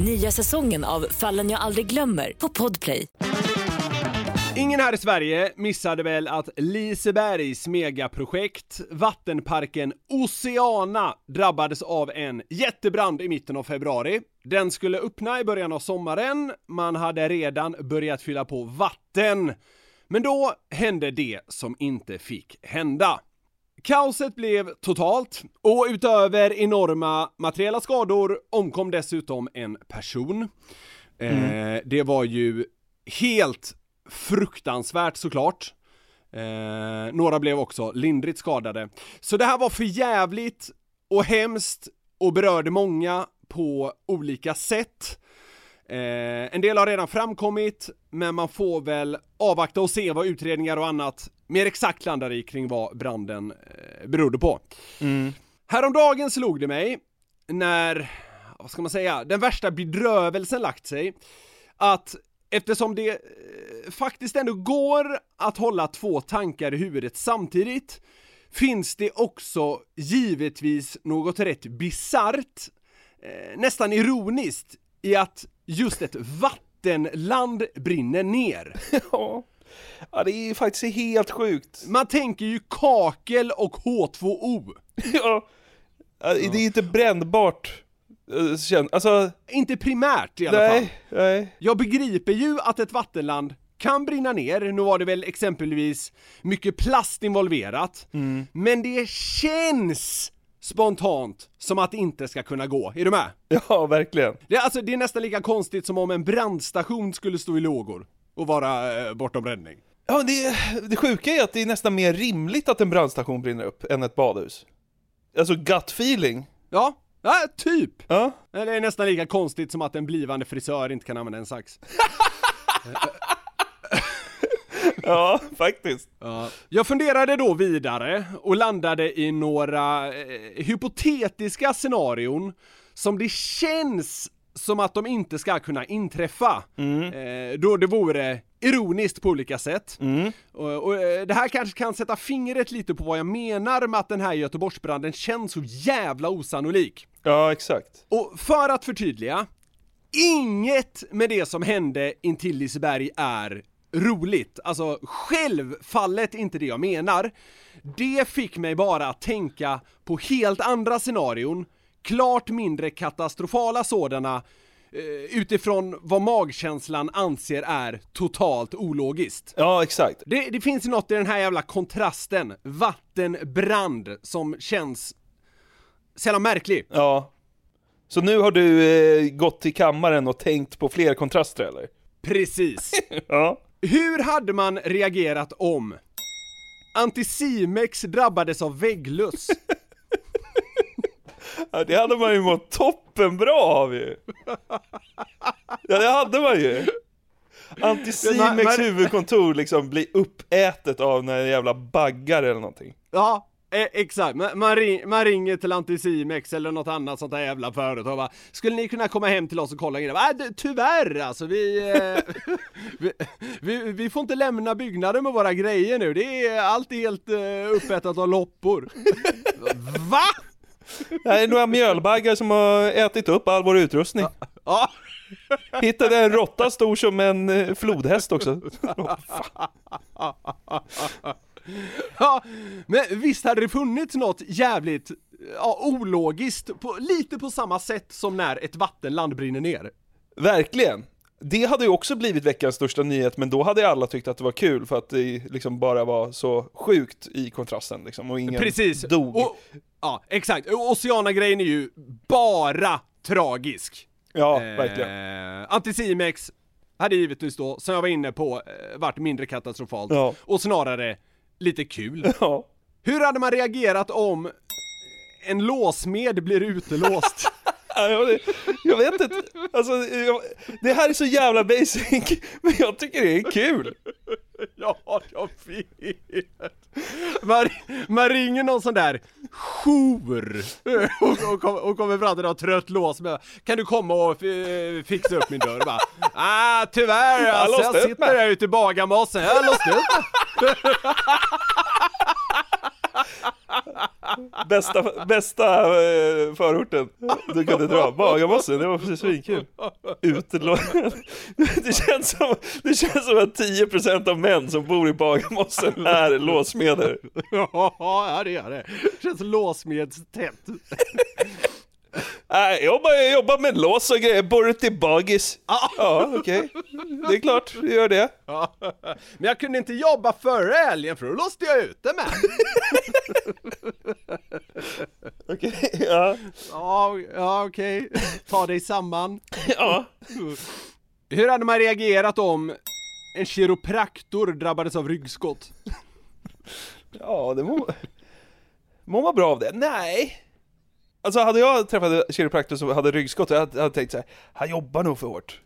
Nya säsongen av Fallen jag aldrig glömmer på Podplay. Ingen här i Sverige missade väl att Lisebergs megaprojekt, vattenparken Oceana, drabbades av en jättebrand i mitten av februari. Den skulle öppna i början av sommaren, man hade redan börjat fylla på vatten. Men då hände det som inte fick hända. Kaoset blev totalt och utöver enorma materiella skador omkom dessutom en person. Eh, det var ju helt fruktansvärt såklart. Eh, några blev också lindrigt skadade. Så det här var för jävligt och hemskt och berörde många på olika sätt. Eh, en del har redan framkommit, men man får väl avvakta och se vad utredningar och annat mer exakt landar i kring vad branden eh, berodde på. Häromdagen slog det mig, när, vad ska man säga, den värsta bedrövelsen lagt sig, att eftersom det eh, faktiskt ändå går att hålla två tankar i huvudet samtidigt, finns det också givetvis något rätt bisarrt, eh, nästan ironiskt, i att just ett vattenland brinner ner. [laughs] ja. ja, det är ju faktiskt helt sjukt. Man tänker ju kakel och H2O. [laughs] ja, det är inte brännbart. eh, Alltså, Inte primärt i alla nej, fall. nej. Jag begriper ju att ett vattenland kan brinna ner, nu var det väl exempelvis mycket plast involverat, men det känns spontant som att det inte ska kunna gå, är du med? [laughs] Ja, verkligen. Det är, alltså, det är nästan lika konstigt som om en brandstation skulle stå i lågor och vara eh, bortom räddning. Ja, det, det sjuka är att det är nästan mer rimligt att en brandstation brinner upp än ett badhus. Alltså gut feeling. Ja, ja typ! Ja. Det är nästan lika konstigt som att en blivande frisör inte kan använda en sax. [laughs] [laughs] Ja, faktiskt. Ja. Jag funderade då vidare och landade i några eh, hypotetiska scenarion som det känns som att de inte ska kunna inträffa. Eh, då det vore ironiskt på olika sätt. Och, och eh, det här kanske kan sätta fingret lite på vad jag menar med att den här Göteborgsbranden känns så jävla osannolik. Ja, exakt. Och för att förtydliga, inget med det som hände intill Liseberg är roligt. Alltså självfallet inte det jag menar. Det fick mig bara att tänka på helt andra scenarion, klart mindre katastrofala sådana, eh, utifrån vad magkänslan anser är totalt ologiskt. Ja, exakt. Det, det finns något i den här jävla kontrasten, vattenbrand, som känns jävla märklig. Ja. Så nu har du eh, gått till kammaren och tänkt på fler kontraster eller? Precis. [laughs] ja. Hur hade man reagerat om Anticimex drabbades av vägglöss? [laughs] Ja, det hade man ju mått toppen bra av ju! Ja, det hade man ju! Anticimex huvudkontor liksom blir uppätet av några jävla baggar eller någonting. Ja, exakt. Man, man, ring, man ringer till Anticimex eller något annat sånt där jävla företag och bara, Skulle ni kunna komma hem till oss och kolla grejer? Äh, det- tyvärr alltså, vi, eh, [laughs] vi, vi, vi får inte lämna byggnaden med våra grejer nu. Det är allt helt uh, uppätat av loppor. [laughs] Va? Det är några mjölbaggar som har ätit upp all vår utrustning. Ja. [laughs] Hittade en råtta stor som en eh, flodhäst också. [laughs] Ja, men visst hade det funnits något jävligt ja, ologiskt, på, lite på samma sätt som när ett vattenland brinner ner. Verkligen! Det hade ju också blivit veckans största nyhet, men då hade alla tyckt att det var kul för att det liksom bara var så sjukt i kontrasten liksom, och ingen Precis. dog. Och, ja, exakt. Oceana-grejen är ju bara tragisk. Ja, Eh, verkligen. Anticimex hade givetvis då, som jag var inne på, eh, varit mindre katastrofalt. Ja. Och snarare lite kul. [laughs] Ja. Hur hade man reagerat om en låsmed blir utelåst? [laughs] Ja, jag, vet- jag vet inte, alltså, jag, det här är så jävla basic, [laughs] men jag tycker det är kul. Ja, jag vet. Man, man ringer någon sån där jour [laughs] och, och, kom- och kommer fram till någon trött lås med Kan du komma och fi- fixa upp min dörr? Bara, ah, tyvärr alltså, jag upp sitter mig." där ute i Bagarmossen, jag har låst upp mig." [laughs] Bästa, bästa eh, förorten du kunde dra, Bagarmossen, det var precis svinkul. Utelå... [laughs] Det känns, som, det känns som att 10% av män som bor i Bagarmossen är låsmeder. Ja, det gör det. Känns låsmedstätt. Nej, jag jobbar, jag jobbar med lås och grejer, borrar till bagis. Ja, okej. Det är klart, du gör det. Ja, Men jag kunde inte jobba före helgen för då låste jag ute med. [laughs] Okej, ja. Ja, ja okej. Ta dig samman. Ja. Hur hade man reagerat om en kiropraktor drabbades av ryggskott? Ja, det mår, mår man bra av det? Nej. Alltså hade jag träffat en kiropraktor som hade ryggskott, jag hade, hade tänkt så här, han jobbar nog för hårt.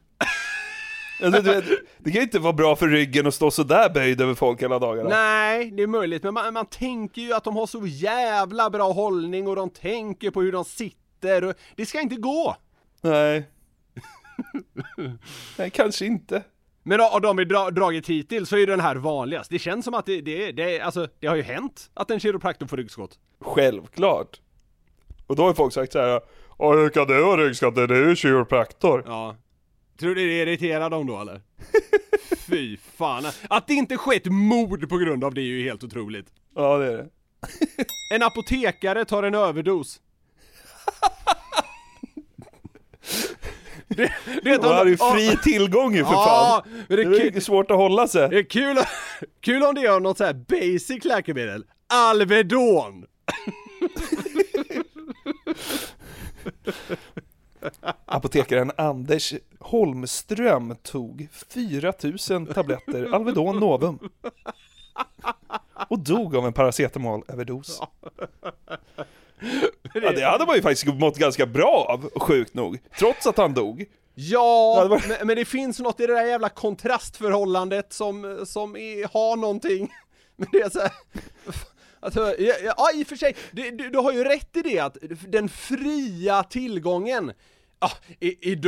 Alltså, du vet, det kan ju inte vara bra för ryggen att stå sådär böjd över folk hela dagarna. Nej, det är möjligt, men man, man tänker ju att de har så jävla bra hållning och de tänker på hur de sitter och det ska inte gå. Nej. [laughs] Nej, kanske inte. Men av de vi dra, dragit hittills så är den här vanligast. Det känns som att det, det, det, alltså, det har ju hänt att en kiropraktor får ryggskott. Självklart. Och då har folk sagt så här, "Ja, hur kan det vara ryggskott? Det är ju kiropraktor. Ja. Tror du det irriterar dem då eller? [laughs] Fy fan. Att det inte skett mord på grund av det är ju helt otroligt. Ja, det är det. [laughs] En apotekare tar en överdos. Det, det De har ju fri tillgång ju för fan. Det det är är ju inte svårt att hålla sig. Det är kul, kul om det är något så här basic läkemedel. Alvedon! [laughs] Apotekaren Anders Holmström tog 4000 tabletter Alvedon Novum. Och dog av en paracetamolöverdos. Ja, det hade man ju faktiskt mått ganska bra av, sjukt nog. Trots att han dog. Ja, men, men det finns något i det där jävla kontrastförhållandet som, som är, har någonting. Men det är så här, Alltså, ja, ja, i och för sig, du, du, du har ju rätt i det att den fria tillgången, ja, i, i,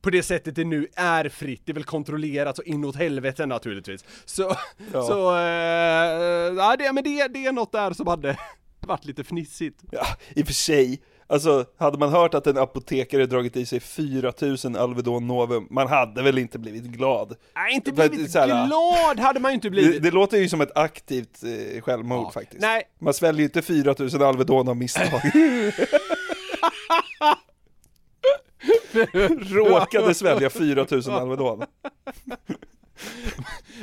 på det sättet det nu är fritt, det är väl kontrollerat så inåt helvete naturligtvis. Så, Ja. så, eh, ja det, men det, det är något där som hade [laughs] varit lite fnissigt. Ja, i och för sig. Alltså, hade man hört att en apotekare dragit i sig 4000 Alvedon Novum, man hade väl inte blivit glad. Nej, inte För blivit så här, glad hade man ju inte Det, blivit. det låter ju som ett aktivt eh, självmord faktiskt. Nej. Man sväljer ju inte 4000 Alvedon av misstag. [laughs] Råkade svälja 4000 Alvedon.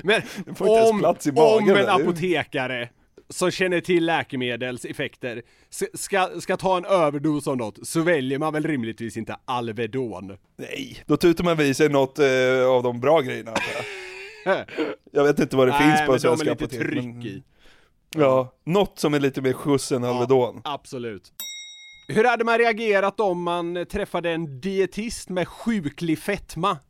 Men om, om en apotekare som känner till läkemedels effekter s- ska, ska ta en överdos av något så väljer man väl rimligtvis inte Alvedon. Nej, då tutar man vid sig något eh, av de bra grejerna. [laughs] jag. Vet inte vad det Nej, finns på men de är svenska lite apotek. tryck i. Ja, något som är lite mer skjuts än Alvedon. Absolut. Hur hade man reagerat om man träffade en dietist med sjuklig fetma? [laughs]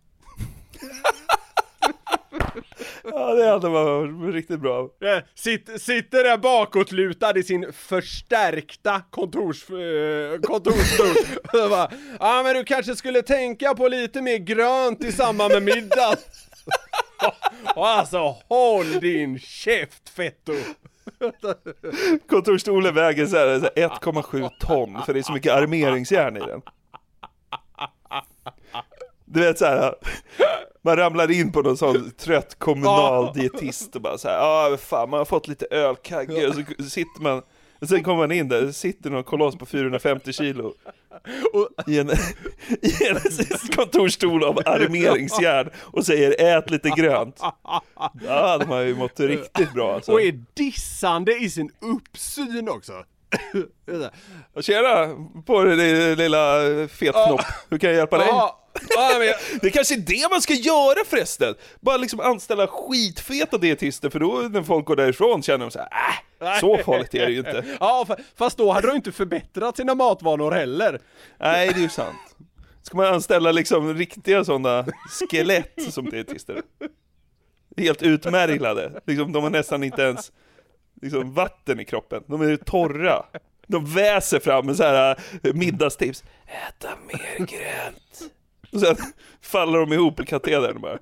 Ja, det hade varit riktigt bra. Sitt, sitter där bakåtlutad i sin förstärkta kontors, eh, kontorsstol. [laughs] Ja men du kanske skulle tänka på lite mer grönt i samband med middag. [laughs] Alltså håll din käft fetto! Kontorsstolen väger så här, så här 1,7 ton för det är så mycket armeringsjärn i den. Du vet så här, man ramlar in på någon sån trött kommunal dietist och bara så här, ja ah, fan man har fått lite ölkagge och så sitter man, och sen kommer man in där, sitter någon koloss på 450 kilo i en, i en kontorsstol av armeringsjärn och säger ät lite grönt. Då hade man ju mått riktigt bra alltså. Och är dissande i sin uppsyn också. Tjena, på dig lilla fetknopp. Hur kan jag hjälpa dig? Ja, men Det kanske är det man ska göra förresten. Bara liksom anställa skitfeta dietister för då när folk går därifrån känner de så här, äh, så farligt är det ju inte. Ja, fa- fast då hade de inte förbättrat sina matvanor heller. Nej, det är ju sant. Ska man anställa liksom riktiga sådana skelett som dietister? Helt utmärglade. Liksom, de har nästan inte ens liksom, vatten i kroppen. De är torra. De väser fram med så här eh, middagstips. Äta mer grönt. Och sen [laughs] faller de ihop i katedern bara.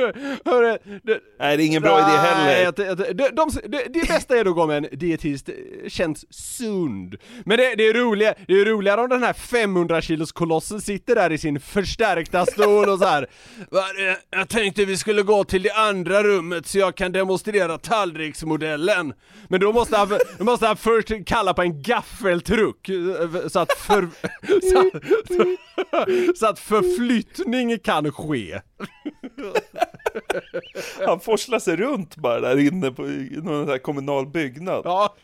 [laughs] Hörru, det, Nej, det är ingen bra idé heller. Jag- jag- de, de, det, det bästa är då att gå med en dietist, känns sund. Men det, det, är roliga, det är roligare om den här 500 kilos kolossen sitter där i sin förstärkta stol och så här. [laughs] "Va, eh, Jag tänkte vi skulle gå till det andra rummet så jag kan demonstrera tallriksmodellen. Men då måste han, då måste han först kalla på en gaffeltruck eh, så att, för, [laughs] så, att- så att förflyttning kan ske. [laughs] Han forslar sig runt bara där inne på i någon sån här kommunal byggnad. Ja.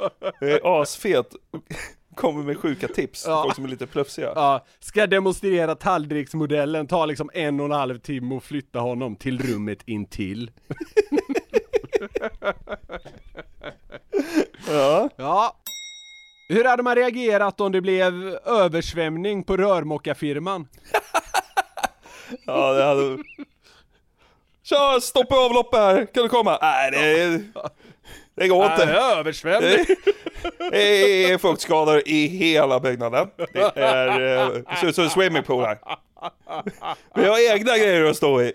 är asfet. [laughs] Kommer med sjuka tips, Ja. folk som är lite plufsiga. Ja, ska demonstrera tallriksmodellen, tar liksom en och en halv timme och flytta honom till rummet intill. [laughs] Ja. Ja. Hur hade man reagerat om det blev översvämning på rörmokarfirman? Ja, det hade... Tja, stopp i avloppet här, kan du komma? Nej, det, det går inte. Nej, översvämning. Det är fuktskador i hela byggnaden. Det är, eh, ser ut som en swimmingpool här. Vi har egna grejer att stå i.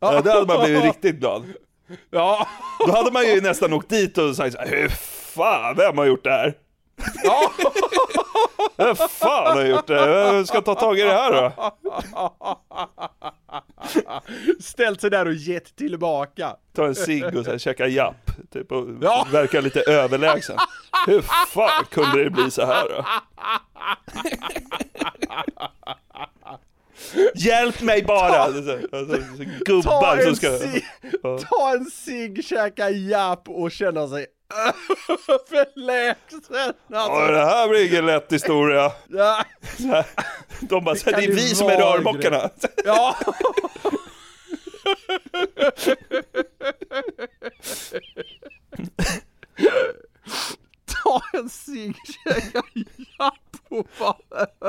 Ja, det hade man blivit riktigt glad. Ja. Då hade man ju nästan åkt dit och sagt hur fan, vem har gjort det här? Ja. Vem fan har gjort det? Vem ska ta tag i det här då? Ställt sig där och gett tillbaka. Ta en cigg och så här, käka japp, typ, och Ja. verka lite överlägsen. Hur fan kunde det bli så här då? [laughs] Hjälp mig bara! Alltså, alltså, så Ta gubbar en, som ska... Ja. ta en cigg, käka japp och känna sig [laughs] överlägsen. Ja, det här blir ingen lätt historia. Ja. Här, De bara, så här, det är vi som är rörmokarna. Ja. Ta en cigg, käka japp och överlägsen.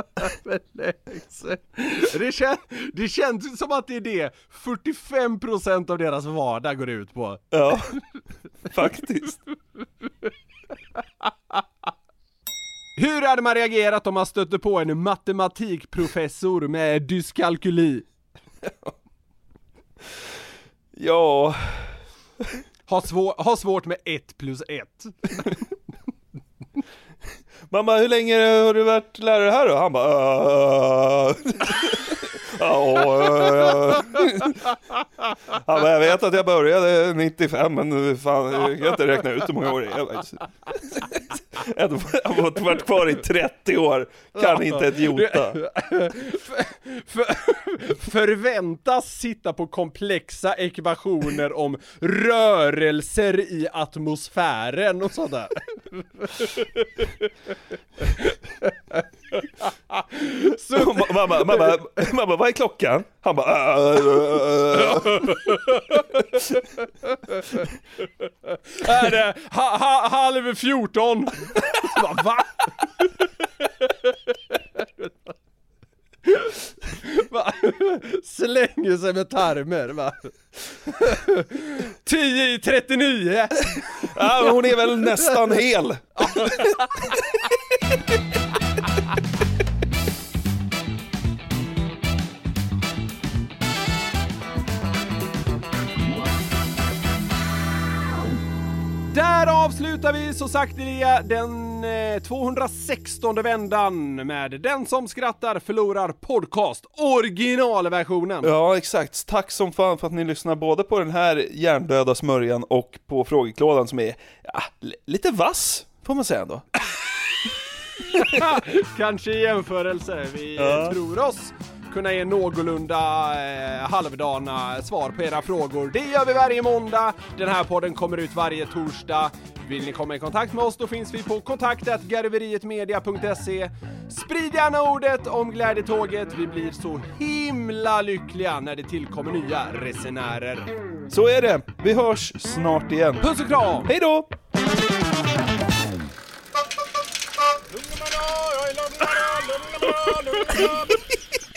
Det, kän, det känns som att det är det 45% av deras vardag går ut på. Ja, faktiskt. Hur hade man reagerat om man stötte på en matematikprofessor med dyskalkyli? Ja, Har, svår, har svårt med 1 plus 1. Mamma hur länge har du varit lärare här då? Han bara. [laughs] Ja. [laughs] Han bara, jag vet att jag började 95 men fan jag kan inte räkna ut hur många år det är. Han [laughs] har varit kvar i 30 år, kan inte ett jota. För, för, förväntas sitta på komplexa ekvationer om rörelser i atmosfären och sådär. Så Mamma, mamma, mamma, vad är klockan? Han bara... "Äh, äh, äh." Är det ha, ha, halv 14? [laughs] Va? [laughs] va? Slänger sig med tarmer va? 10 i 39! [laughs] Ja, men hon är väl nästan hel. [laughs] Där avslutar vi så sakteliga den eh, 216 vändan med Den som skrattar förlorar podcast, originalversionen. Ja, exakt. Tack som fan för att ni lyssnar både på den här hjärndöda smörjan och på frågeklådan som är ja, li- lite vass, får man säga ändå. [laughs] Kanske i jämförelse. Vi eh, Ja. tror oss kunna ge någorlunda eh, halvdana svar på era frågor. Det gör vi varje måndag. Den här podden kommer ut varje torsdag. Vill ni komma i kontakt med oss då finns vi på kontaktatgarverietmedia.se. Sprid gärna ordet om glädjetåget. Vi blir så himla lyckliga när det tillkommer nya resenärer. Så är det. Vi hörs snart igen. Puss och kram! Hej då!